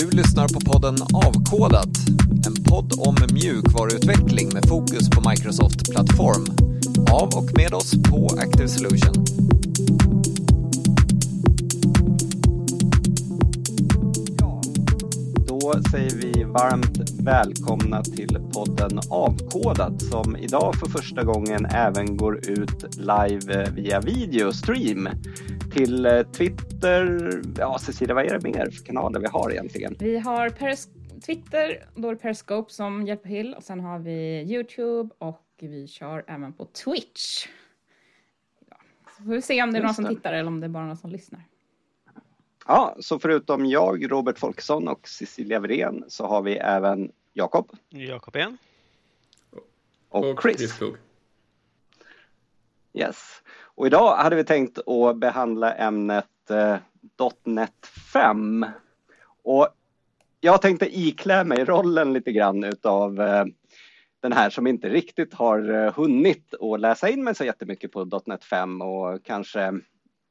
Du lyssnar på podden Avkodat, en podd om mjukvaruutveckling med fokus på Microsoft Plattform. Av och med oss på Active Solution. Ja, då säger vi varmt välkomna till podden Avkodat som idag för första gången även går ut live via videostream till eh, Twitter. Ja, Cecilia, vad är det mer för kanaler vi har egentligen? Vi har Peris Twitter, då är det Periscope som hjälper till och sen har vi Youtube och vi kör även på Twitch. Ja. Så får vi se om det är någon som tittar eller om det är bara någon som lyssnar. Ja, så förutom jag, Robert Folkesson och Cecilia Wirén så har vi även Jakob. Jakob igen. Och, Och Chris. Yes. Och idag hade vi tänkt att behandla ämnet eh, .NET 5. Och jag tänkte iklä mig rollen lite grann utav eh, den här som inte riktigt har eh, hunnit att läsa in mig så jättemycket på .NET 5 och kanske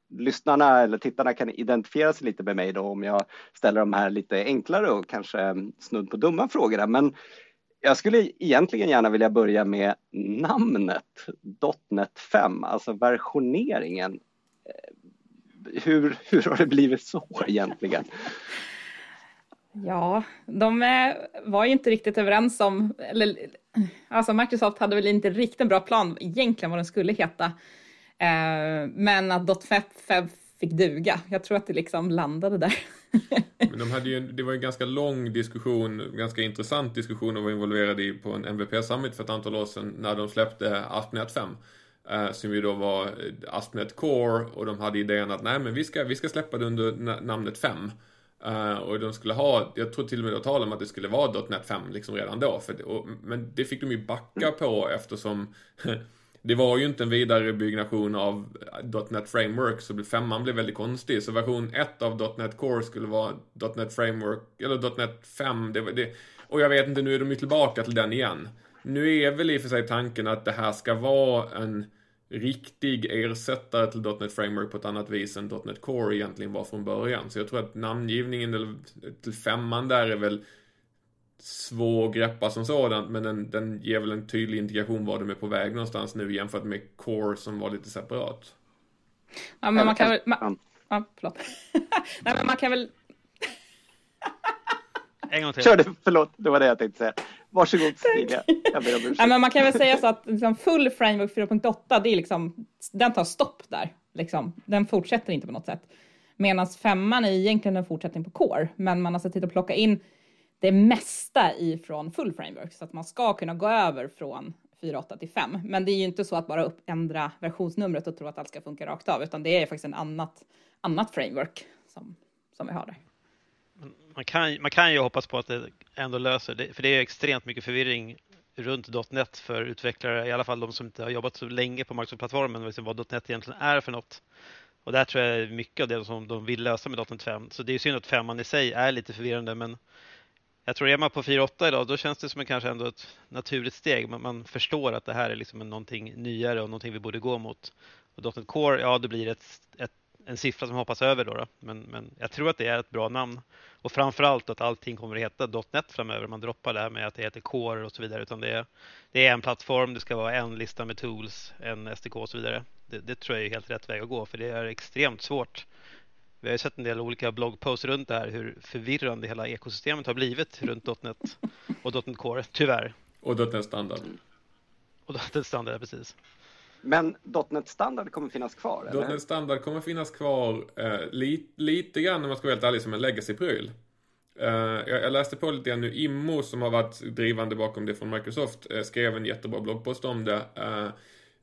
lyssnarna eller tittarna kan identifiera sig lite med mig då om jag ställer de här lite enklare och kanske snudd på dumma frågorna. Men jag skulle egentligen gärna vilja börja med namnet .NET 5, alltså versioneringen. Eh, hur, hur har det blivit så egentligen? Ja, de eh, var ju inte riktigt överens om, eller alltså Microsoft hade väl inte riktigt en bra plan egentligen vad den skulle heta. Eh, men att .5 fick duga. Jag tror att det liksom landade där. Men de hade ju, det var en ganska lång diskussion, ganska intressant diskussion att vara involverad i på en MVP Summit för ett antal år sedan när de släppte ASP.NET 5. Eh, som ju då var eh, ASP.NET Core och de hade idén att nej men vi ska, vi ska släppa det under na- namnet 5. Eh, och de skulle ha, jag tror till och med det var om att det skulle vara .NET 5 liksom redan då. För och, men det fick de ju backa på eftersom det var ju inte en vidare byggnation av .NET Framework så femman blev väldigt konstig. Så version 1 av .NET Core skulle vara .NET Framework, eller .NET 5. Det, var- det, och jag vet inte, nu är de ju tillbaka till den igen. Nu är väl i och för sig tanken att det här ska vara en riktig ersättare till .NET Framework på ett annat vis än .NET Core egentligen var från början. Så jag tror att namngivningen till femman där är väl svår att greppa som sådant men den, den ger väl en tydlig indikation var de är på väg någonstans nu jämfört med Core som var lite separat. Ja, men man kan väl, ma- Ja. ja, förlåt. Nej, men man kan väl, En gång till. Kör det, förlåt, det var det jag tänkte säga. Varsågod Cecilia, jag ber om ursäkt. men man kan väl säga så att liksom full framework 4.8, det är liksom, den tar stopp där. Liksom. Den fortsätter inte på något sätt. Medan femman är egentligen en fortsättning på core, men man har sett till att plocka in det mesta ifrån full framework så att man ska kunna gå över från 4.8 till 5. Men det är ju inte så att bara upp, ändra versionsnumret och tro att allt ska funka rakt av, utan det är faktiskt en annat, annat framework som, som vi har där. Man kan, man kan ju hoppas på att det ändå löser det, för det är extremt mycket förvirring runt .NET för utvecklare, i alla fall de som inte har jobbat så länge på Microsoft-plattformen, liksom vad .NET egentligen är för något. Och där tror jag mycket av det som de vill lösa med .NET 5. Så det är synd att femman i sig är lite förvirrande, men jag tror är man på 4.8 idag, då känns det som en kanske ändå ett naturligt steg. Man, man förstår att det här är liksom någonting nyare och någonting vi borde gå mot. Och .NET Core, ja, det blir ett, ett, en siffra som hoppas över då, då. Men, men jag tror att det är ett bra namn. Och framförallt att allting kommer att heta .NET framöver. Man droppar det här med att det heter Core och så vidare. Utan det är, det är en plattform, det ska vara en lista med tools, en SDK och så vidare. Det, det tror jag är helt rätt väg att gå, för det är extremt svårt. Vi har sett en del olika bloggposts runt det här, hur förvirrande hela ekosystemet har blivit runt .NET och .NET Core, tyvärr. Och .NET standard. Och .NET standard, precis. Men .NET standard kommer finnas kvar, eller? .NET standard kommer finnas kvar eh, li, lite grann om man ska vara helt ärlig som en legacy-pryl. Eh, jag, jag läste på lite grann nu, Immo som har varit drivande bakom det från Microsoft eh, skrev en jättebra bloggpost om det.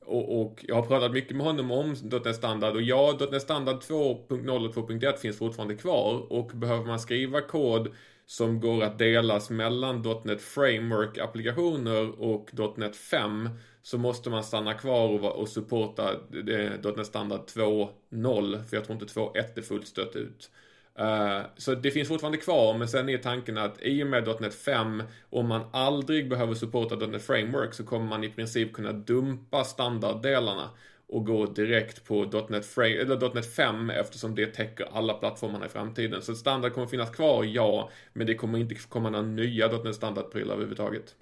Och, och jag har pratat mycket med honom om .NET standard. Och ja, .NET standard 2.0 och 2.1 finns fortfarande kvar. Och behöver man skriva kod som går att delas mellan .NET Framework-applikationer och .NET 5 så måste man stanna kvar och, och supporta eh, .NET standard 2.0 för jag tror inte 2.1 är fullt stött ut. Eh, så det finns fortfarande kvar, men sen är tanken att i och med .NET 5, om man aldrig behöver supporta .NET Framework så kommer man i princip kunna dumpa standarddelarna. och gå direkt på .NET, Frame, eller .NET 5 eftersom det täcker alla plattformarna i framtiden. Så standard kommer finnas kvar, ja, men det kommer inte komma några nya .NET standardprylar överhuvudtaget.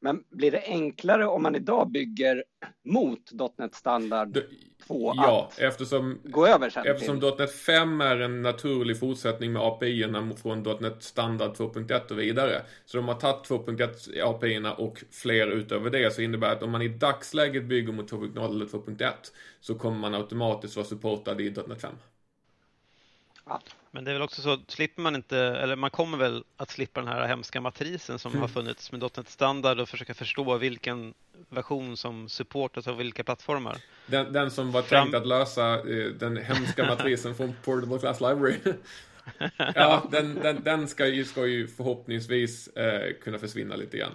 Men blir det enklare om man idag bygger mot .NET standard 2 ja, att eftersom, gå över sen Eftersom till... .NET 5 är en naturlig fortsättning med API-erna från .NET standard 2.1 och vidare. Så de har tagit 2.1 API-erna och fler utöver det så innebär att om man i dagsläget bygger mot 2.0 eller 2.1 så kommer man automatiskt vara supportad i .NET 5. Ja. Men det är väl också så, slipper man inte, eller man kommer väl att slippa den här hemska matrisen som mm. har funnits med .NET Standard och försöka förstå vilken version som supportas av vilka plattformar. Den, den som var Fram... tänkt att lösa eh, den hemska matrisen från Portable Class Library. ja, den, den, den ska, ju, ska ju förhoppningsvis eh, kunna försvinna lite grann.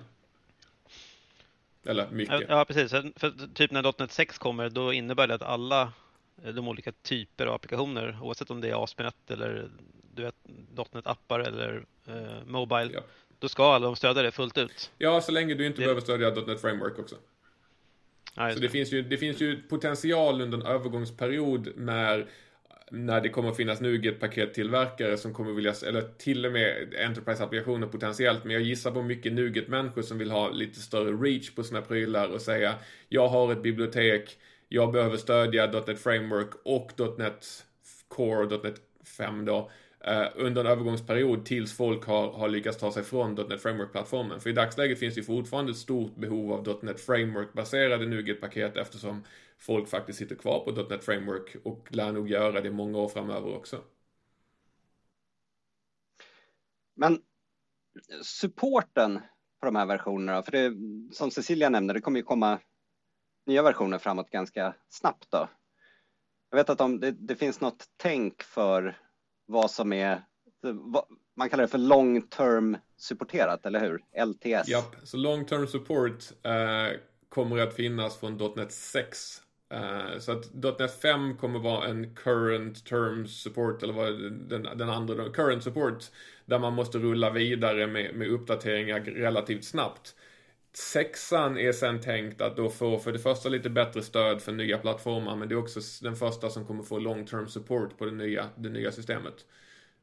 Eller mycket. Ja, precis. För typ när .NET 6 kommer, då innebär det att alla de olika typer av applikationer oavsett om det är ASP.NET eller du vet, .NET-appar eller eh, Mobile. Ja. Då ska alla de stödja det fullt ut. Ja, så länge du inte det... behöver stödja .NET Framework också. Ja, så det finns, ju, det finns ju potential under en övergångsperiod när när det kommer att finnas NuGet-pakettillverkare som kommer vilja, eller till och med Enterprise-applikationer potentiellt, men jag gissar på mycket NuGet-människor som vill ha lite större reach på sina prylar och säga jag har ett bibliotek, jag behöver stödja .NET Framework och .NET Core, .NET 5 då, eh, under en övergångsperiod tills folk har, har lyckats ta sig från .NET Framework-plattformen. För i dagsläget finns det fortfarande ett stort behov av .NET Framework-baserade NuGet-paket eftersom folk faktiskt sitter kvar på .NET Framework och lär nog göra det många år framöver också. Men supporten på de här versionerna, för det som Cecilia nämnde, det kommer ju komma nya versioner framåt ganska snabbt då. Jag vet att de, det, det, finns något tänk för vad som är, man kallar det för long term supporterat, eller hur? LTS. Ja, så long term support eh, kommer att finnas från .NET 6. Eh, så att .NET 5 kommer vara en current term support, eller vad den, den andra, current support, där man måste rulla vidare med, med uppdateringar relativt snabbt. Sexan är sen tänkt att då få för det första lite bättre stöd för nya plattformar men det är också den första som kommer få long term support på det nya, det nya systemet.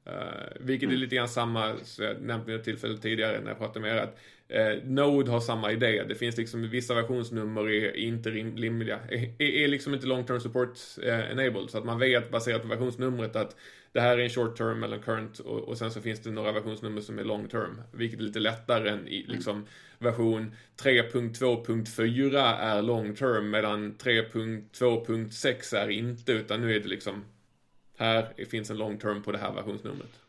Uh, vilket är mm. lite grann samma, så jag nämnde ett tillfälle tidigare när jag pratade med er att uh, Node har samma idé. Det finns liksom vissa versionsnummer är inte rimliga, är, är liksom inte long term support uh, enabled. Så att man vet baserat på versionsnumret att det här är en short term eller en current och, och sen så finns det några versionsnummer som är long term. Vilket är lite lättare än i liksom version 3.2.4 är long term medan 3.2.6 är inte utan nu är det liksom här finns en long term på det här versionsnumret.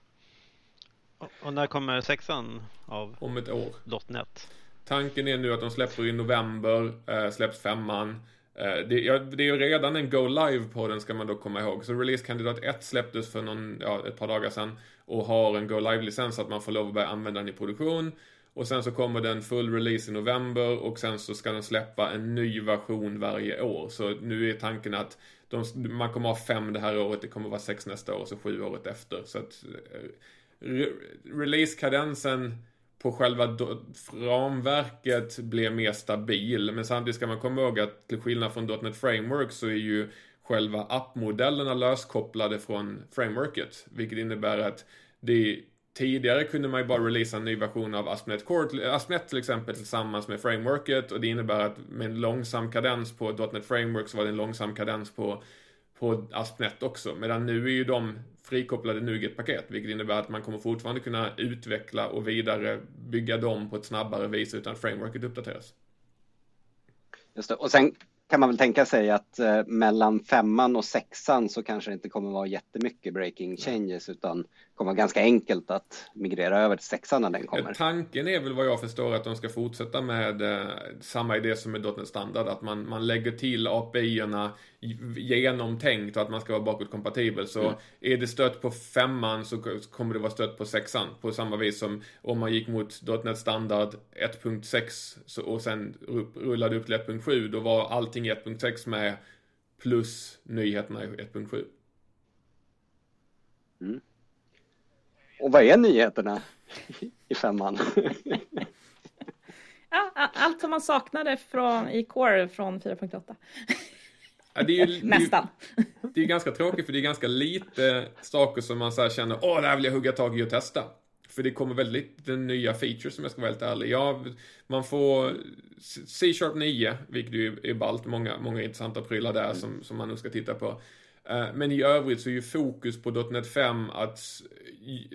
Och när kommer sexan av Om ett år. .NET? Tanken är nu att de släpper i november, äh, släpps femman. Äh, det, ja, det är ju redan en Go Live på den ska man då komma ihåg. Så releasekandidat 1 släpptes för någon, ja, ett par dagar sedan och har en Go Live-licens så att man får lov att börja använda den i produktion. Och sen så kommer den full release i november och sen så ska den släppa en ny version varje år. Så nu är tanken att de, man kommer ha fem det här året, det kommer vara sex nästa år och så sju året efter. Så att eh, re, releasekadensen på själva ramverket blev mer stabil. Men samtidigt ska man komma ihåg att till skillnad från .NET Framework så är ju själva appmodellerna löskopplade från frameworket. Vilket innebär att det Tidigare kunde man ju bara releasa en ny version av ASP.NET Core, ASP.NET till exempel tillsammans med frameworket och det innebär att med en långsam kadens på .NET Framework så var det en långsam kadens på, på ASP.NET också. Medan nu är ju de frikopplade NuGet-paket, vilket innebär att man kommer fortfarande kunna utveckla och vidare bygga dem på ett snabbare vis utan frameworket uppdateras. Just det. Och sen kan man väl tänka sig att eh, mellan femman och sexan så kanske det inte kommer vara jättemycket breaking changes utan kommer vara ganska enkelt att migrera över till sexan när den kommer. Tanken är väl vad jag förstår att de ska fortsätta med eh, samma idé som med .NET Standard, att man, man lägger till API-erna genomtänkt och att man ska vara bakåtkompatibel. Så mm. är det stött på femman så kommer det vara stött på sexan på samma vis som om man gick mot .NET Standard 1.6 och sen rullade upp till 1.7 då var allting i 1.6 med plus nyheterna i 1.7. Mm. Och vad är nyheterna i femman? Ja, allt som man saknade från, i Core från 4.8. Ja, det är ju, Nästan. Det är, det är ganska tråkigt för det är ganska lite saker som man så känner åh, det här vill jag hugga tag i och testa. För det kommer väldigt lite nya features som jag ska vara helt ärlig. Ja, man får C-sharp 9, vilket ju är ballt. Många, många intressanta prylar där som, som man nu ska titta på. Eh, men i övrigt så är ju fokus på .NET 5 att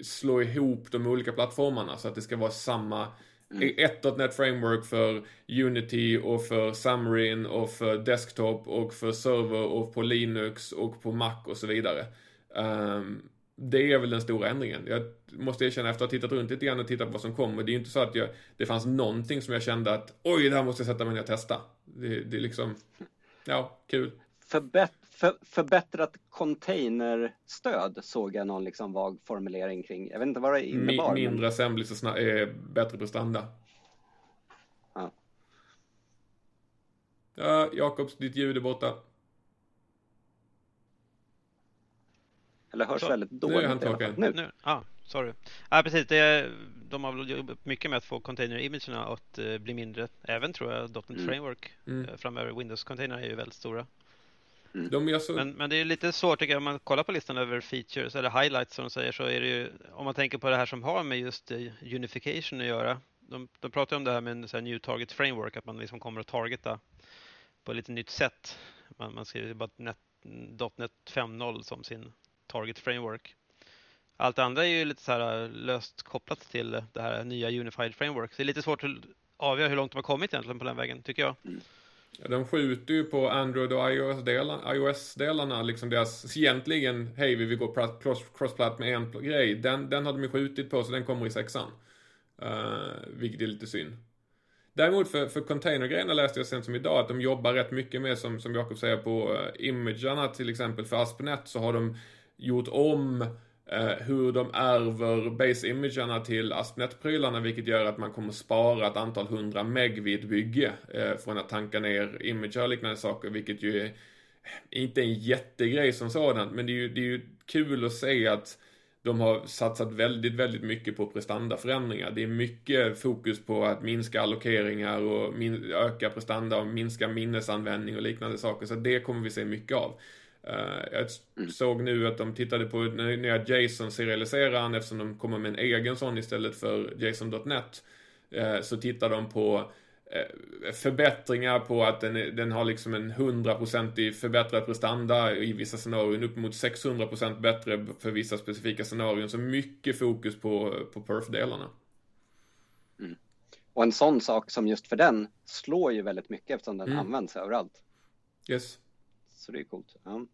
slå ihop de olika plattformarna så att det ska vara samma Mm. Ett .NET Framework för Unity och för Xamarin och för Desktop och för server och på Linux och på Mac och så vidare. Um, det är väl den stora ändringen. Jag måste erkänna efter att ha tittat runt lite grann och tittat på vad som kommer. Det är ju inte så att jag, det fanns någonting som jag kände att oj, det här måste jag sätta mig ner och testa. Det, det är liksom, ja, kul. Förbätt, för, förbättrat containerstöd såg jag någon liksom vag formulering kring. Jag vet inte vad det innebar. Mi, mindre men... assemblies och är bättre prestanda. Ja. Ja, Jakobs, ditt ljud är borta. Eller hörs så. väldigt dåligt. Nu är han tillbaka. Nu. nu. Ah, sorry. Ja, precis. Det, de har väl jobbat mycket med att få container-imagerna att uh, bli mindre. Även tror jag .NET mm. Framework mm. Uh, framöver. Windows-container är ju väldigt stora. Mm. Så... Men, men, det är lite svårt tycker jag, om man kollar på listan över features eller highlights som de säger så är det ju, om man tänker på det här som har med just uh, unification att göra. De, de pratar om det här med en sån new target framework, att man liksom kommer att targeta på ett lite nytt sätt. Man, man skriver bara .NET, .NET 5.0 som sin target framework. Allt andra är ju lite så här uh, löst kopplat till det här nya unified framework. Så det är lite svårt att avgöra hur långt de har kommit egentligen på den vägen, tycker jag. Mm. De skjuter ju på Android och iOS-delarna, iOS liksom deras, egentligen, hej vi vill gå cross-plat med en grej. Den, den har de ju skjutit på så den kommer i sexan. Uh, vilket är lite synd. Däremot för, för containergrejerna läste jag sen som idag att de jobbar rätt mycket med, som, som Jakob säger, på uh, imagerna till exempel för ASP.NET så har de gjort om eh, hur de ärver base-imagerna till AspNet-prylarna vilket gör att man kommer spara ett antal hundra meg vid ett bygge eh, från att tanka ner imager och liknande saker vilket ju är inte en jättegrej som sådant men det är ju, det är ju kul att se att de har satsat väldigt, väldigt mycket på prestandaförändringar. Det är mycket fokus på att minska allokeringar och min öka prestanda och minska minnesanvändning och liknande saker. Så det kommer vi se mycket av. Uh, jag mm. såg nu att de tittade på nya JSON-serialiseraren eftersom de kommer med en egen sån istället för JSON.net. Uh, så tittar de på uh, förbättringar på att den, den har liksom en 100% förbättrad prestanda i vissa scenarion, upp mot 600% bättre för vissa specifika scenarion. Så mycket fokus på, på perf-delarna. Mm. Och en sån sak som just för den slår ju väldigt mycket eftersom den mm. används överallt. Yes. Så det är coolt. Ja.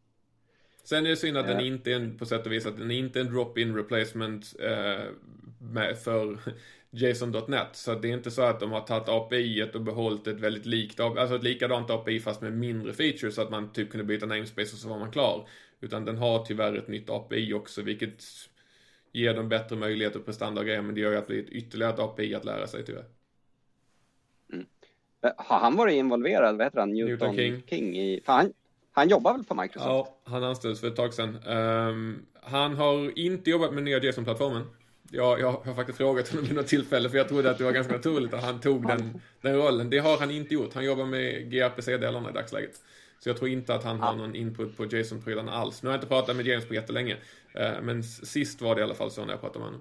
Sen är det synd att den inte är en, på sätt och vis, att den inte är en drop-in replacement eh, för JSON.NET. Så det är inte så att de har tagit API och behållit ett väldigt likt, alltså ett likadant API fast med mindre features så att man typ kunde byta namespace och så var man klar. Utan den har tyvärr ett nytt API också vilket ger dem bättre möjligheter på prestanda grejer men det gör ju att det blir ett ytterligare ett API att lära sig tyvärr. Mm. Har han varit involverad, vad heter han, Newton, Newton King. King i, han, han jobbar väl på Microsoft? Ja, han anställdes för ett tag sedan. Um, han har inte jobbat med nya JSON-plattformen. Jag, jag har faktiskt frågat honom vid något tillfälle för jag trodde att det var ganska naturligt att han tog den, den rollen. Det har han inte gjort. Han jobbar med gRPC-delarna i dagsläget. Så jag tror inte att han har någon input på JSON-prylarna alls. Nu har jag inte pratat med James på jättelänge. Uh, men sist var det i alla fall så när jag pratade med honom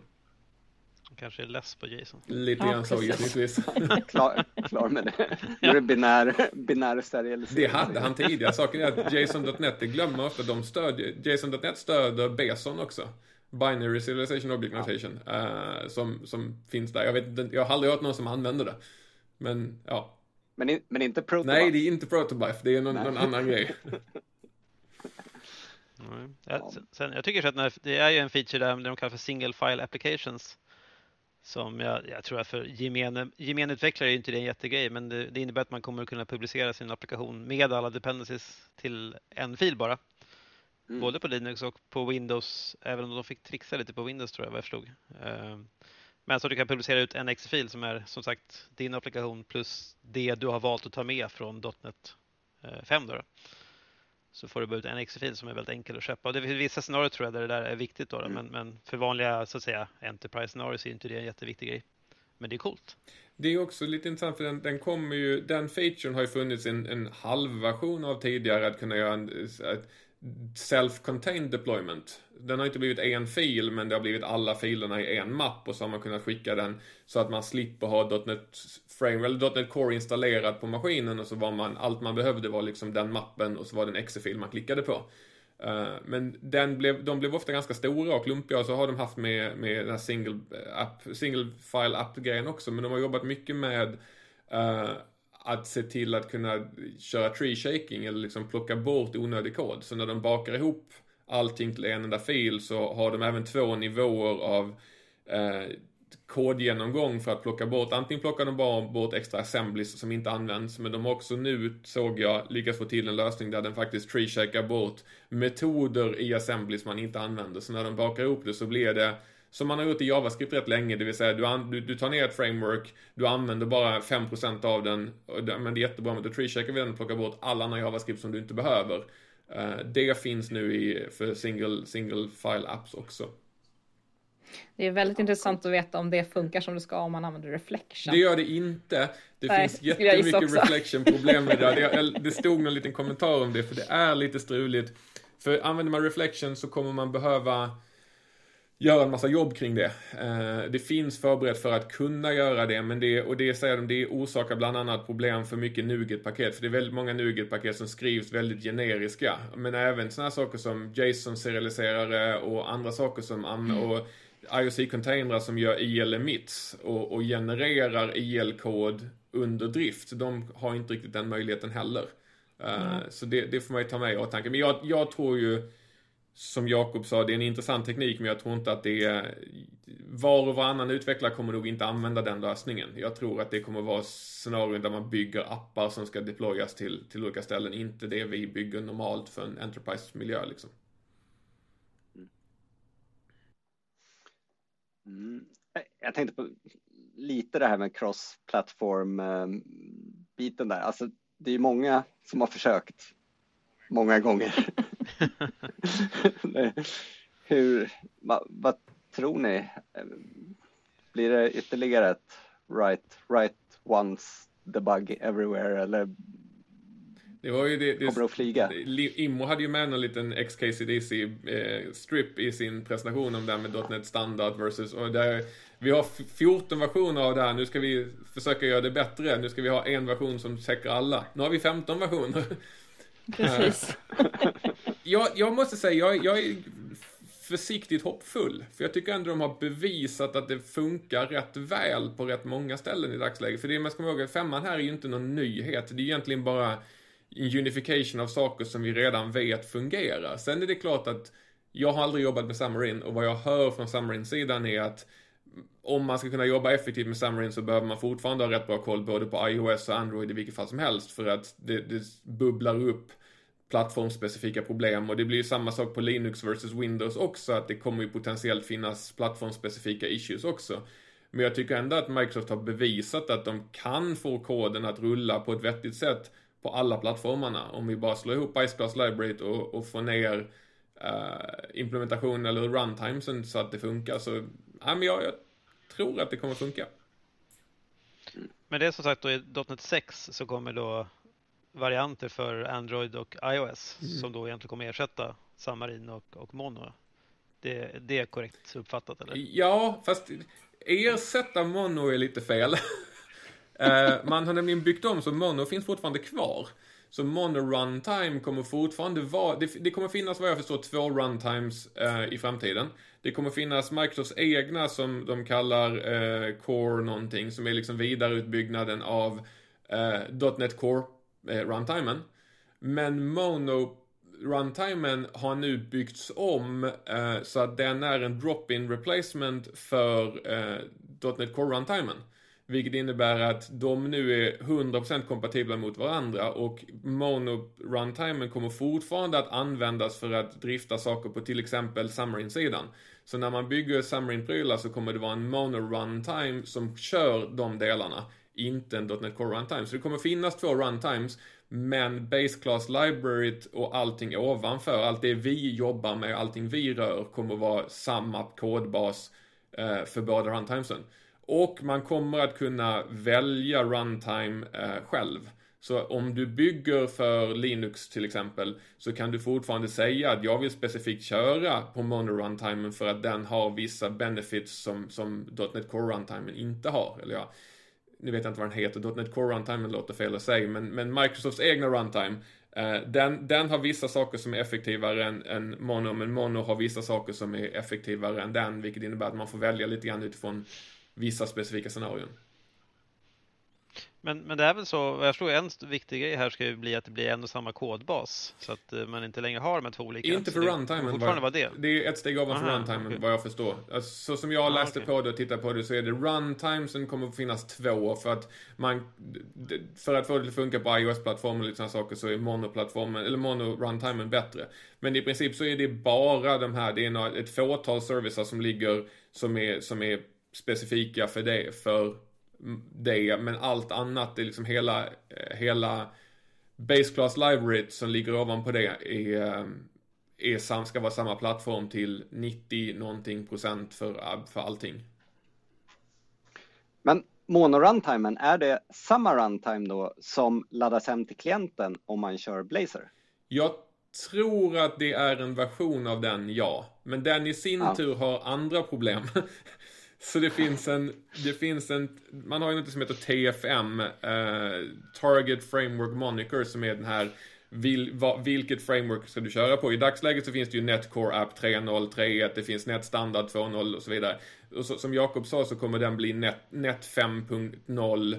kanske är less på Jason. Lite grann så gissningsvis. klar, klar med det. Nu är det binär, binär serialisering. Det hade han tidigare. Saken är att Jason.net, det glömmer ofta, de stödjer, Jason.net stöder Beson också. Binary Serialization Object Notation. Ja. Uh, som, som finns där. Jag, vet, jag har aldrig hört någon som använder det. Men ja. Men, in, men inte Protobuf? Nej, det är inte Protobuf. Det är någon, någon annan grej. Mm. Ja, sen, jag tycker att det är ju en feature där de kallar för single file applications som jag, jag tror att för gemene, gemenutvecklare är inte det en jättegrej, men det, det, innebär att man kommer att kunna publicera sin applikation med alla dependencies till en fil bara. Mm. Både på Linux och på Windows, även om de fick trixa lite på Windows tror jag vad jag förstod. Ehm, men så du kan publicera ut en exe-fil som är som sagt din applikation plus det du har valt att ta med från .NET 5. Då, då så får du bara ut en exe-fil som är väldigt enkel att köpa. Och det finns vissa scenarier tror jag där det där är viktigt då, då. Mm. Men, men, för vanliga så att säga enterprise-scenarier så är inte det en jätteviktig grej. Men det är coolt. Det är också lite intressant för den, den kommer ju, den featuren har ju funnits en, en halvversion av tidigare att kunna göra en ett self-contained deployment. Den har inte blivit en fil men det har blivit alla filerna i en mapp och så har man kunnat skicka den så att man slipper ha .NET Frame eller .NET Core installerad på maskinen och så var man, allt man behövde var liksom den mappen och så var det en exe-fil man klickade på. Eh, men den blev, de blev ofta ganska stora och klumpiga och så har de haft med, med den här single, eh, app, single file app-grejen också. Men de har jobbat mycket med uh, att se till att kunna köra tree shaking eller liksom plocka bort onödig kod. Så när de bakar ihop allting till en enda fil så har de även två nivåer av eh, kodgenomgång för att plocka bort, antingen plockar de bara bort extra assemblies som inte används, men de har också nu, såg jag, lyckats få till en lösning där den faktiskt tree bort metoder i assemblies man inte använder. Så när de bakar ihop det så blir det som man har gjort i JavaScript rätt länge, det vill säga du, du, du tar ner ett framework, du använder bara 5% av den, men det är jättebra med att vi den och plockar bort alla andra JavaScript som du inte behöver. Uh, det finns nu i, för single, single file apps också. Det är väldigt intressant att veta om det funkar som det ska om man använder reflection. Det gör det inte. Det Nej, finns jättemycket reflection-problem med det. det. Det stod någon liten kommentar om det, för det är lite struligt. För använder man reflection så kommer man behöva göra en massa jobb kring det. Eh, det finns förberett för att kunna göra det, men det, och det säger de, det orsakar bland annat problem för mycket NuGet-paket, för det är väldigt många NuGet-paket som skrivs väldigt generiska. Men även sådana saker som JSON-serialiserare och andra saker som, mm. och IOC-containrar som gör IL-emits och, och genererar IL-kod under drift, de har inte riktigt den möjligheten heller. Uh, Så det, det, får man ju ta med i åtanke. Men jag, jag tror ju, som Jakob sa, det är en intressant teknik, men jag tror inte att det är... Var och varannan utvecklare kommer nog inte använda den lösningen. Jag tror att det kommer vara scenarion där man bygger appar som ska deployas till, till olika ställen, inte det vi bygger normalt för en Enterprise-miljö liksom. Mm. Jag tänkte på lite det här med cross-platform-biten eh, där. Alltså, det är många som har försökt många gånger. Hur, vad, vad, tror ni? Blir det ytterligare ett right, right once debug everywhere eller det var ju det, det, kommer att flyga. Immo hade ju med en liten XKCDC eh, strip i sin presentation om det här med .NET standard versus och där vi har 14 versioner av det här. Nu ska vi försöka göra det bättre. Nu ska vi ha en version som täcker alla. Nu har vi 15 versioner. Precis. jag, jag måste säga, jag, jag är försiktigt hoppfull. För jag tycker ändå de har bevisat att det funkar rätt väl på rätt många ställen i dagsläget. För det man ska komma ihåg, femman här är ju inte någon nyhet. Det är egentligen bara en unification av saker som vi redan vet fungerar. Sen är det klart att jag har aldrig jobbat med Samarin och vad jag hör från Samarin-sidan är att om man ska kunna jobba effektivt med Xamarin så behöver man fortfarande ha rätt bra koll både på iOS och Android i vilket fall som helst för att det, det bubblar upp plattformsspecifika problem och det blir ju samma sak på Linux versus Windows också att det kommer ju potentiellt finnas plattformsspecifika issues också. Men jag tycker ändå att Microsoft har bevisat att de kan få koden att rulla på ett vettigt sätt på alla plattformarna. Om vi bara slår ihop Iceclass Library och, och får ner uh, implementationen eller runtimesen så att det funkar. Så ja, men jag, jag tror att det kommer funka. Men det är som sagt då i .NET 6 så kommer då varianter för Android och iOS mm. som då egentligen kommer ersätta Xamarin och, och Mono. Det, det är korrekt uppfattat eller? Ja, fast ersätta Mono är lite fel. Eh, man har nämligen byggt om så Mono finns fortfarande kvar. Så Mono Runtime kommer fortfarande vara, det, det, kommer finnas vad jag förstår två runtimes uh, i framtiden. Det kommer finnas Microsofts egna som de kallar uh, Core någonting, som är liksom vidareutbyggnaden av uh, .NET Core Eh, runtimen. Men Mono runtimen har nu byggts om eh, så att den är en drop-in replacement för eh, .NET Core runtimen. Vilket innebär att de nu är 100% kompatibla mot varandra och Mono runtimen kommer fortfarande att användas för att drifta saker på till exempel Xamarin-sidan. Så när man bygger Xamarin-prylar så kommer det vara en Mono runtime som kör de delarna, inte en .NET Core runtime. Så det kommer finnas två runtimes, men Base Class Library och allting ovanför, allt det vi jobbar med, allting vi rör kommer vara samma kodbas eh, för båda runtimesen. Och man kommer att kunna välja runtime eh, själv. Så om du bygger för Linux till exempel så kan du fortfarande säga att jag vill specifikt köra på Mono Runtimen för att den har vissa benefits som, som .NET Core Runtimen inte har. Eller ja, nu vet jag inte vad den heter, .NET Core Runtime låter fel att säga, men, men Microsofts egna runtime eh, den, den har vissa saker som är effektivare än, än Mono, men Mono har vissa saker som är effektivare än den, vilket innebär att man får välja lite grann utifrån vissa specifika scenarion. Men, men det är väl så, jag tror en viktig grej här ska ju bli att det blir en och samma kodbas. Så att eh, man inte längre har de här två olika. Inte för runtimen. Var det. Det är ett steg ovanför runtimen okay. vad jag förstår. Alltså, så som jag läste ah, okay. på det och tittade på det så är det runtimesen kommer att finnas två för att man för att få det att funka på iOS-plattformen och lite sådana saker så är mono-plattformen eller mono-runtimen bättre. Men i princip så är det bara de här, det är ett fåtal servicer som ligger som är, som är specifika för det, för det, men allt annat, det är liksom hela, eh, hela Base Class Library som ligger ovanpå det är, eh, är sam, ska vara samma plattform till 90 någonting procent för, för allting. Men mono-runtimen, är det samma runtime då som laddas hem till klienten om man kör Blazor? Jag tror att det är en version av den, ja. Men den i sin ja. tur har andra problem. Så det finns en, det finns en, man har ju något som heter TFM, eh, Target Framework Moniker, som är den här vil, va, vilket framework ska du köra på? I dagsläget så finns det ju Netcore App 3.0, 3.1, det finns NetStandard 2.0 och så vidare. Och så, som Jakob sa så kommer den bli Net, Net 5.0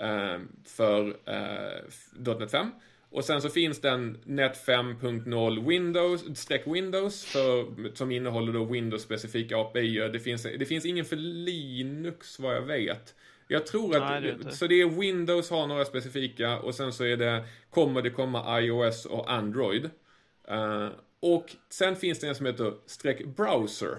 eh, för eh, .NET 5. Och sen så finns den Net 5.0 Windows, streck Windows för, som innehåller då Windows-specifika API. Det finns, det finns ingen för Linux vad jag vet. Jag tror att, Nej, det så det är Windows har några specifika och sen så är det, kommer det komma iOS och Android. Uh, och sen finns det en som heter streck browser.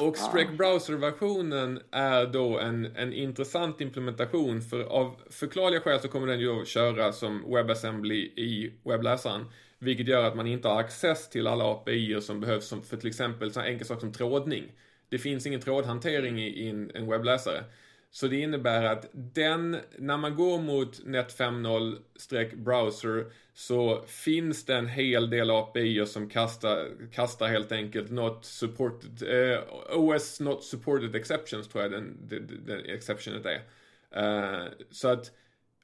Och Strek Browser-versionen är då en, en intressant implementation för av förklarliga skäl så kommer den ju att köra som WebAssembly i webbläsaren. Vilket gör att man inte har access till alla API som behövs som för till exempel så enkel sak som trådning. Det finns ingen trådhantering i, i en, en webbläsare. Så det innebär att den, när man går mot Net 5.0 browser så finns det en hel del API som kastar, kastar helt enkelt not supported, eh, OS not supported exceptions tror jag den, den, den exceptionet är. Eh, så att,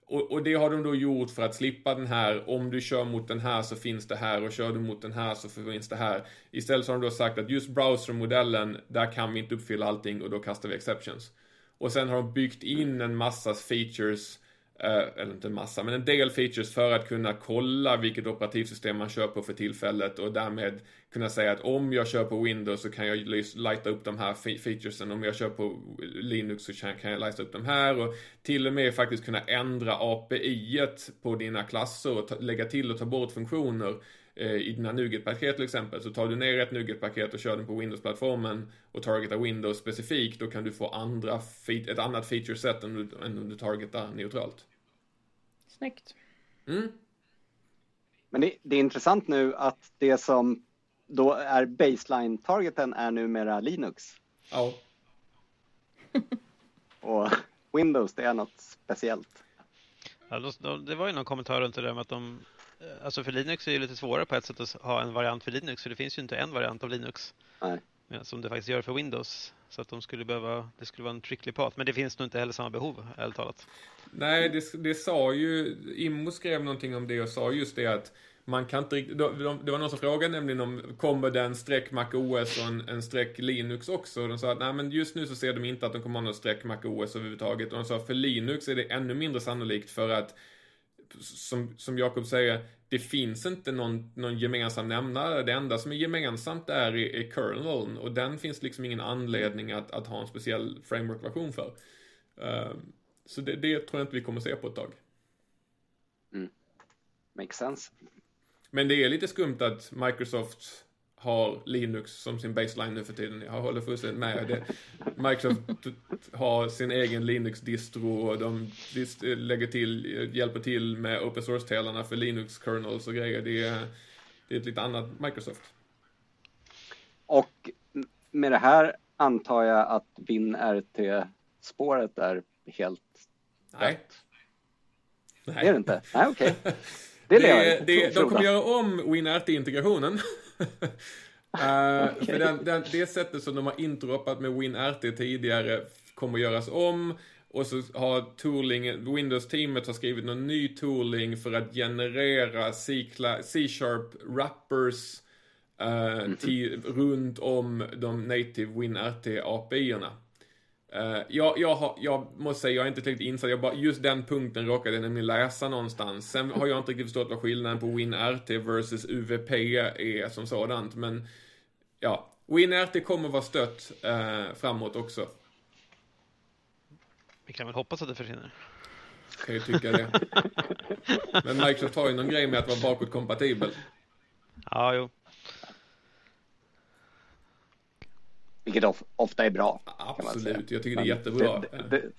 och, och, det har de då gjort för att slippa den här, om du kör mot den här så finns det här och kör du mot den här så finns det här. Istället så har de då sagt att just browsermodellen, där kan vi inte uppfylla allting och då kastar vi exceptions. Och sen har de byggt in en massa features, eh, eller inte en massa, men en del features för att kunna kolla vilket operativsystem man kör på för tillfället och därmed kunna säga att om jag kör på Windows så kan jag lighta upp de här featuresen, om jag kör på Linux så kan jag lighta upp de här och till och med faktiskt kunna ändra API på dina klasser och lägga till och ta bort funktioner. Eh, i dina NuGet-paket till exempel. Så tar du ner ett NuGet-paket och kör den på Windows-plattformen och targetar Windows specifikt, då kan du få andra, ett annat feature-set än, än om du targetar neutralt. Snyggt. Mm. Men det, det, är intressant nu att det som då är baseline-targeten är numera Linux. Ja. och Windows, det är något speciellt. Ja, det var ju någon kommentar runt det där med att de Eh, alltså för Linux är det lite svårare på ett sätt att ha en variant för Linux för det finns ju inte en variant av Linux. Nej. Som det faktiskt gör för Windows. Så att de skulle behöva, det skulle vara en trickly path. Men det finns nog inte heller samma behov, ärligt talat. Nej, det, det sa ju, Immo skrev någonting om det och sa just det att man kan inte riktigt, det var någon som frågade nämligen om kommer det en streck Mac OS och en, en streck Linux också? Och de sa att nej men just nu så ser de inte att de kommer ha någon streck Mac OS överhuvudtaget. Och de sa för Linux är det ännu mindre sannolikt för att som, som Jakob säger, det finns inte någon, någon gemensam nämnare. Det enda som är gemensamt är, är, kerneln och den finns liksom ingen anledning att, att ha en speciell framework-version för. Uh, så det, det, tror jag inte vi kommer se på ett tag. Mm. Makes sense. Men det är lite skumt att Microsoft har Linux som sin baseline nu för tiden. Jag håller fullständigt med. Det. Microsoft har sin egen Linux-distro och de lägger till, hjälper till med open source-delarna för Linux-kernels och grejer. Det är, det är ett lite annat Microsoft. Och med det här antar jag att WinRT-spåret är helt Nej. dött. Nej. Det är det inte? Nej, okej. Det är det, Det, jag det, de kommer göra om WinRT-integrationen. Eh, för den, den, det sättet som de har interopat med WinRT tidigare kommer göras om. Och så har tooling, Windows-teamet har skrivit någon ny tooling för att generera C-sharp wrappers eh, till, runt om de native WinRT API-erna. Uh, jag, jag, har, jag måste säga, jag är inte tillräckligt insatt. Jag bara, just den punkten råkade jag nämligen läsa någonstans. Sen har jag inte riktigt förstått vad skillnaden på WinRT versus UVP är som sådant. Men ja, WinRT kommer vara stött eh, framåt också. Vi kan väl hoppas att det försvinner. Kan ju tycka det. Men Microsoft har ju någon grej med att vara bakåtkompatibel. Ja, jo. Vilket of, ofta är bra. Absolut, jag tycker det är jättebra. Det, det, det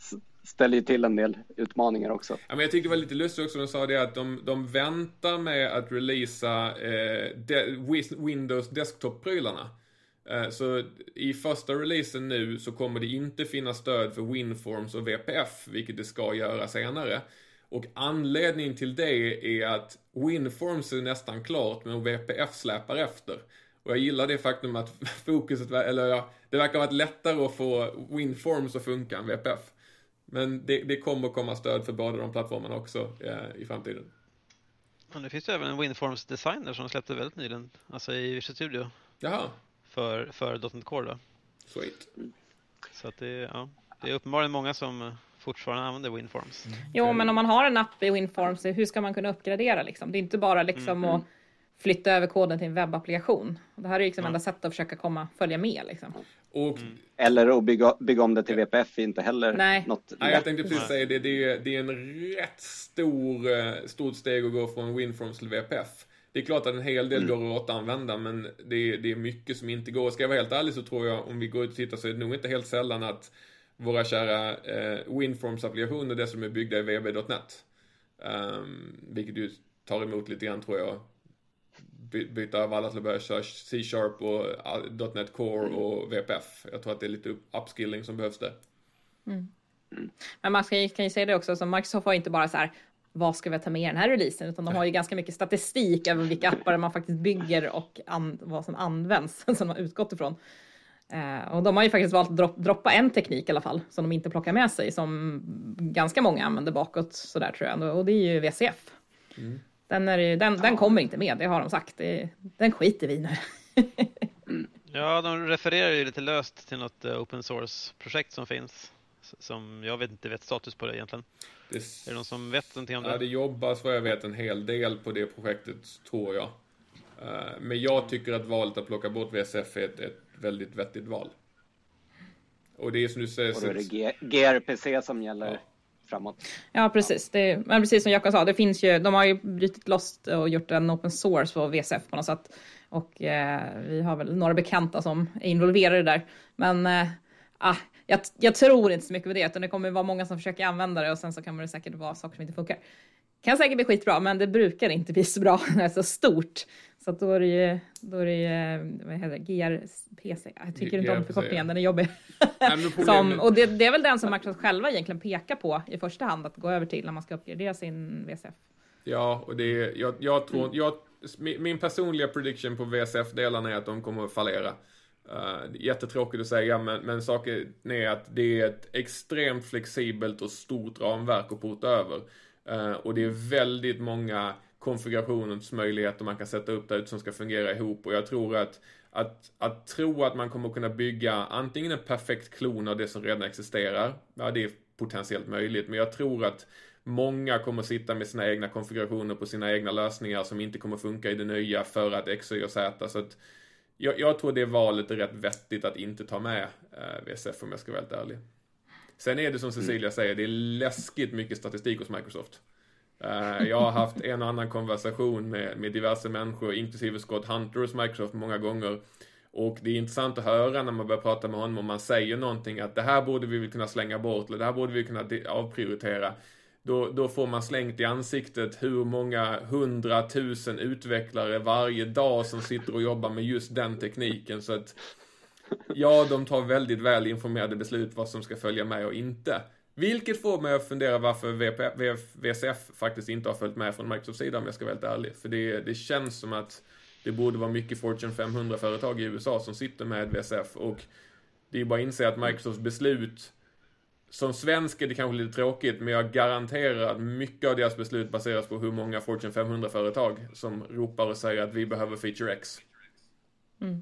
ställer ju till en del utmaningar också. Ja, men jag tycker det var lite lustigt också, de sa det att de, de väntar med att releasa eh, de, Windows desktop-prylarna. Eh, så i första releasen nu så kommer det inte finnas stöd för WinForms och VPF, vilket det ska göra senare. Och anledningen till det är att WinForms är nästan klart, men VPF släpar efter. Och jag gillar det faktum att fokuset, eller ja, det verkar vara lättare att få WinForms att funka än VPF. Men det, det kommer komma stöd för båda de plattformarna också eh, i framtiden. Men det finns ju även en WinForms Designer som släppte väldigt nyligen, alltså i Visual Studio Jaha, för, för .NET Core då. sweet. Så att det, ja, det är uppenbarligen många som eh, fortfarande använder WinForms. Jo, men om man har en app i WinForms, hur ska man kunna uppgradera liksom? Det är inte bara liksom att flytta över koden till en webbapplikation. Det här är liksom enda sättet att försöka komma, följa med liksom. Och Eller att bygga, bygga om det till VPF är inte heller Nej. något nej, jag tänkte precis säga det, det, är, det är en rätt stor, eh, stort steg att gå från WinForms till VPF. Det är klart att en hel del går att återanvända, men det är, det är mycket som inte går. Ska jag vara helt ärlig så tror jag, om vi går ut och tittar, så är det nog inte helt sällan att våra kära eh, WinForms-applikationer, det som är byggda i VB.net. Um, vilket ju tar emot lite grann tror jag. By, byta av alla till att börja köra C-sharp och uh, .NET Core och VPF. Jag tror att det är lite upskilling som behövs där. Men man ska, ju- kan ju säga det också, så Microsoft har inte bara så här, vad ska vi ta med i den här releasen? Utan de har ju ganska mycket statistik över vilka appar man faktiskt bygger och vad som används, som de har utgått ifrån. Eh, och de har ju faktiskt valt att dropp, droppa en teknik i alla fall, som de inte plockar med sig, som ganska många använder bakåt sådär tror jag. Och det är ju VCF. Den, är, ju- den, den kommer inte med, det har de sagt. Det, den skiter vi nu. Ja, de refererar ju lite löst till något eh, open source-projekt som finns. Som jag vet inte vet status på det egentligen. Det, Är det någon som vet någonting om ja, det? det jobbas vad jag vet en hel del på det projektet, tror jag. Eh, men jag tycker att valet att plocka bort VSF är ett, ett väldigt vettigt val. Och det är som du säger, Och då är det G- GRPC som gäller Ja framåt. Ja, precis. Det, men precis som Jakob sa, det finns ju, de har ju brutit loss och gjort en open source på VSF på något sätt. Och eh, vi har väl några bekanta som är involverade där. Men eh, ah, jag, jag tror inte så mycket på det, utan det kommer vara många som försöker använda det och sen så kommer det säkert vara saker som inte funkar. Kan säkert bli skitbra, men det brukar inte bli så bra när det är så stort. Så då är det ju, då är det ju vad heter det, GRPC. Jag tycker inte om förkortningen, den är jobbig. Nej, Som, och det, det är väl den som Microsoft själva egentligen pekar på i första hand att gå över till när man ska uppgradera sin VSF. Ja, och det är, jag, jag tror, jag, min, personliga prediction på VSF-delarna är att de kommer att fallera. Uh, jättetråkigt att säga, men, men saken är att det är ett extremt flexibelt och stort ramverk att porta över. Eh, och det är väldigt många konfigurationsmöjligheter man kan sätta upp där ute som ska fungera ihop. Och jag tror att, att, att tro att man kommer kunna bygga antingen en perfekt klon av det som redan existerar, ja det är potentiellt möjligt, men jag tror att Många kommer sitta med sina egna konfigurationer på sina egna lösningar som inte kommer funka i det nya för att X, Y och Z. Så att jag, jag tror det valet är rätt vettigt att inte ta med eh, VSF om jag ska vara helt ärlig. Sen är det som Cecilia säger, det är läskigt mycket statistik hos Microsoft. Eh, jag har haft en annan konversation med, med diverse människor, inklusive Scott Hunter hos Microsoft många gånger. Och det är intressant att höra när man börjar prata med honom och man säger någonting att det här borde vi väl kunna slänga bort eller det här borde vi kunna avprioritera. Då, då får man slängt i ansiktet hur många hundratusen utvecklare varje dag som sitter och jobbar med just den tekniken. Så att Ja, de tar väldigt väl informerade beslut vad som ska följa med och inte. Vilket får mig att fundera varför VP, VCF faktiskt inte har följt med från Microsofts sida om jag ska vara helt ärlig. För det, det känns som att det borde vara mycket Fortune 500-företag i USA som sitter med VCF och det är bara att inse att Microsofts beslut som svensk är det kanske lite tråkigt, men jag garanterar att mycket av deras beslut baseras på hur många Fortune 500-företag som ropar och säger att vi behöver feature X. Mm.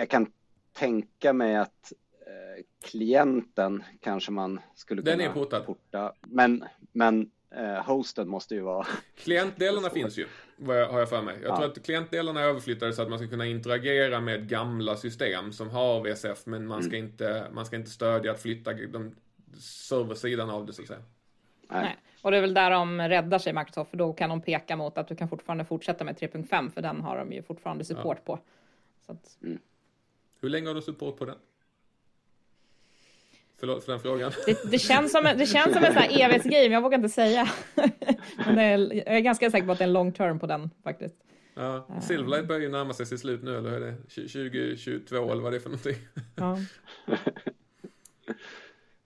Jag, kan tänka mig att eh, klienten kanske man skulle Den kunna är portad. porta. Men, men eh, hosten måste ju vara... Klientdelarna finns ju, vad jag, har jag för mig. Jag Ja. tror att klientdelarna är överflyttade så att man ska kunna interagera med gamla system som har VSF, men man ska, inte, man ska inte stödja att flytta de serversidan av det så att säga. Nej. Nej. Och det är väl där de räddar sig Microsoft, för då kan de peka mot att du kan fortfarande fortsätta med 3.5, för den har de ju fortfarande support på. Så att, Hur länge har du support på den? Förlåt för den frågan. det, det, känns som, en- det känns som en sån här evighetsgrej, men jag vågar inte säga. men det är, jag är ganska säker på att det är en long term på den faktiskt. Ja, Silverlight börjar ju närma sig sitt slut nu, eller hur är det? 2022 eller vad det är för någonting? Ja.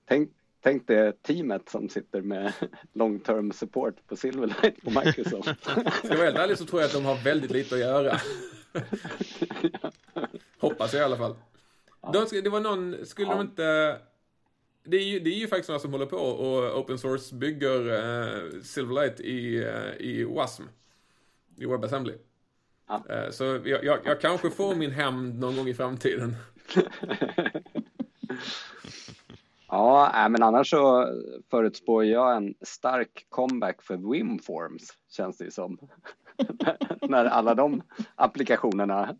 Tänk, tänk det teamet som sitter med long term support på Silverlight på Microsoft. Ska jag vara helt ärlig så tror jag att de har väldigt lite att göra. Hoppas jag i alla fall. De, det var någon, skulle de inte... Det är, ju, det är ju faktiskt några som håller på och open source bygger eh, Silverlight i, eh, i WASM. I WebAssembly. Ja. Eh, så jag, jag, jag kanske får min hämnd någon gång i framtiden. Ja, men annars så förutspår jag en stark comeback för Wimforms, känns det ju som. När alla de applikationerna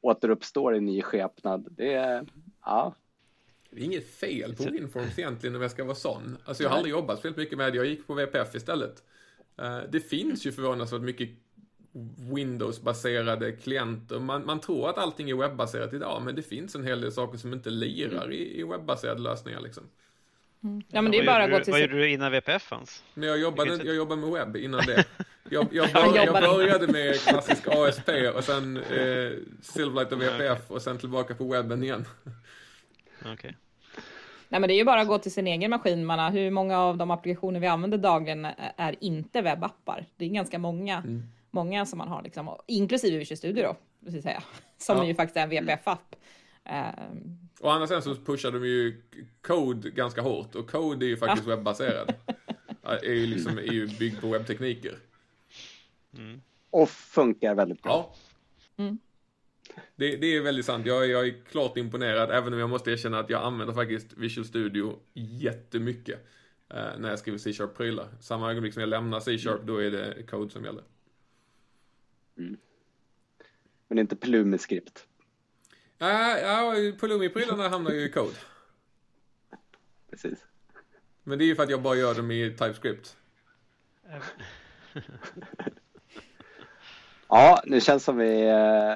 återuppstår i ny skepnad. Det är, ja, Det är inget fel på Winforms egentligen om jag ska vara sån. Alltså jag har aldrig jobbat så mycket med det, jag gick på VPF istället. Eh, Det finns ju förvånansvärt mycket Windows-baserade klienter. Man, man tror att allting är webbaserat idag, men det finns en hel del saker som inte lirar i, i webbaserade lösningar liksom. ja, men det är bara att gå du- till... Vad gjorde du innan VPF fanns? Men jag jobbade, jag jobbade med webb innan det. Jag, jag, bör, jag började med klassisk ASP och sen eh, Silverlight och VPF och sen tillbaka på webben igen. Okej. Nej, men det är ju bara att gå till sin egen maskin. Man har, hur många av de applikationer vi använder dagligen är inte webbappar? Det är ganska många, Mm. många som man har, liksom, inklusive Visual Studio då, vill jag säga, som Ja. ju faktiskt är en VPF-app. Ehm, Å andra sidan så pushar de ju Code ganska hårt och Code är ju faktiskt webbaserad. Är ju liksom är ju byggd på webbtekniker. Och funkar väldigt bra. Ja. Mm. Det, det är väldigt sant. Jag, jag är klart imponerad, även om jag måste erkänna att jag använder faktiskt Visual Studio jättemycket eh, när jag skriver C-sharp-prylar. Samma ögonblick som jag lämnar C-sharp, då är det Code som gäller. Men inte Plumi-skript. Ja, ja på Lumi-prylarna hamnar ju i Code. Precis. Men det är ju för att jag bara gör dem i TypeScript. Ja, nu känns som vi eh,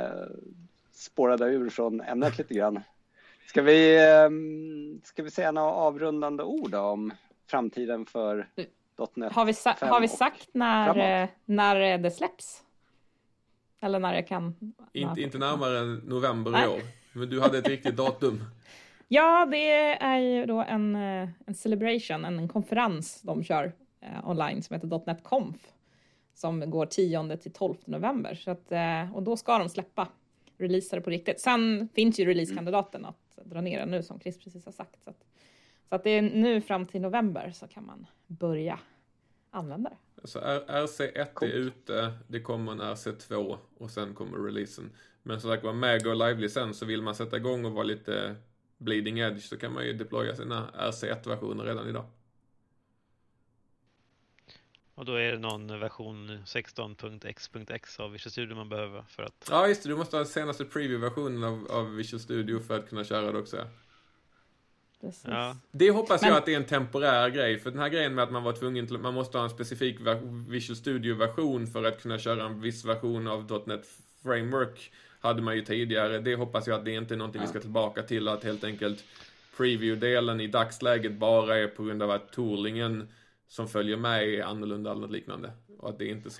spårade ur från ämnet lite grann. Ska vi, eh, ska vi säga några avrundande ord om framtiden för .NET har, vi sa- 5 har vi sagt när, framåt? eh, när eh, det släpps? Eller när det kan... Inte, inte närmare än november i Nej. år. Men du hade ett riktigt datum. Ja, det är ju då en, eh, en celebration, en, en konferens de kör eh, online som heter .NET Conf som går 10 till 12 november. Så att, eh, och då ska de släppa releasare på riktigt. Sen finns ju releasekandidaten att dra ner den nu som Chris precis har sagt. Så att, så att det är nu fram till november så kan man börja använda det. Så R- RC1 är ute, det kommer en RC2 och sen kommer releasen. Men som sagt var, med Go Live-licens så vill man sätta igång och vara lite bleeding edge så kan man ju deploya sina RC1-versioner redan idag. Och då är det någon version 16.x.x av Visual Studio man behöver för att... Ja just det, du måste ha senaste preview-versionen av, av Visual Studio för att kunna köra det också. ja. Precis. Ja, Det hoppas Men- jag att det är en temporär grej, för den här grejen med att man var tvungen till, man måste ha en specifik Visual Studio-version för att kunna köra en viss version av .NET Framework hade man ju tidigare. Det hoppas jag att det inte är någonting vi ska tillbaka till, att helt enkelt preview-delen i dagsläget bara är på grund av att toolingen som följer med är annorlunda eller något liknande. Och att det inte...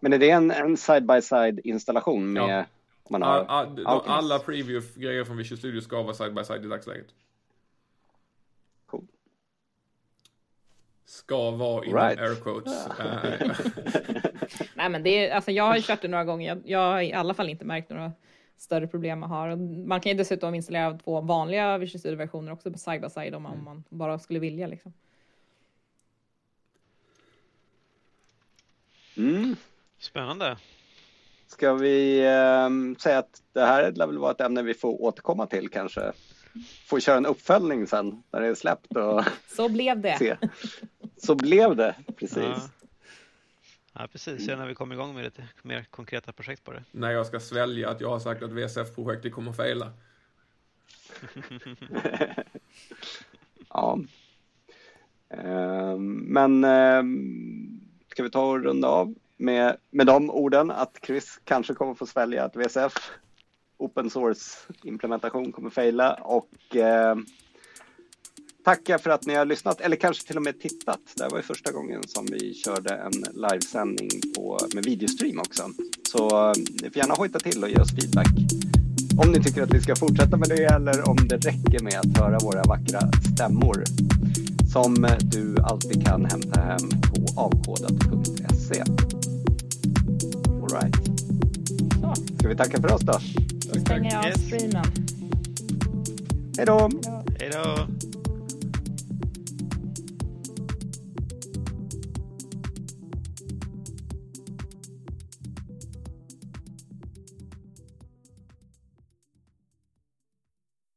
Men är det en, en side-by-side installation med Ja. Man har, All, all, alla preview-grejer från Visual Studio ska vara side by side i dagsläget. Cool. Ska vara inom Right. air quotes. Nej, men det är, alltså jag har ju kört det några gånger. Jag, jag har i alla fall inte märkt några större problem med har. Man kan ju dessutom installera två vanliga Visual Studio-versioner också på side by side om man, om man bara skulle vilja liksom. Mm. Spännande. Ska vi ehm, säga att det här lär väl vara ett ämne vi får återkomma till kanske? Får köra en uppföljning sen när det är släppt och Så blev det. se. Så blev det, precis. Ja. Ja, precis. Sen när vi kommer igång med lite mer konkreta projekt på det. när jag ska svälja att jag har sagt att VSF-projektet kommer att fejla. Ja. Ehm, Men ehm, ska vi ta och runda av med, med de orden att Chris kanske kommer få svälja att VSF open source implementation kommer fejla och eh, tacka för att ni har lyssnat eller kanske till och med tittat. Det här var ju första gången som vi körde en livesändning på, med videostream också. Så eh, ni får gärna hojta till och ge oss feedback om ni tycker att vi ska fortsätta med det eller om det räcker med att höra våra vackra stämmor som eh, du alltid kan hämta hem på avkodat.se. All right. Så, Ska vi tacka för oss då? då stänger jag av Yes. streamen. Hej då! Hej då!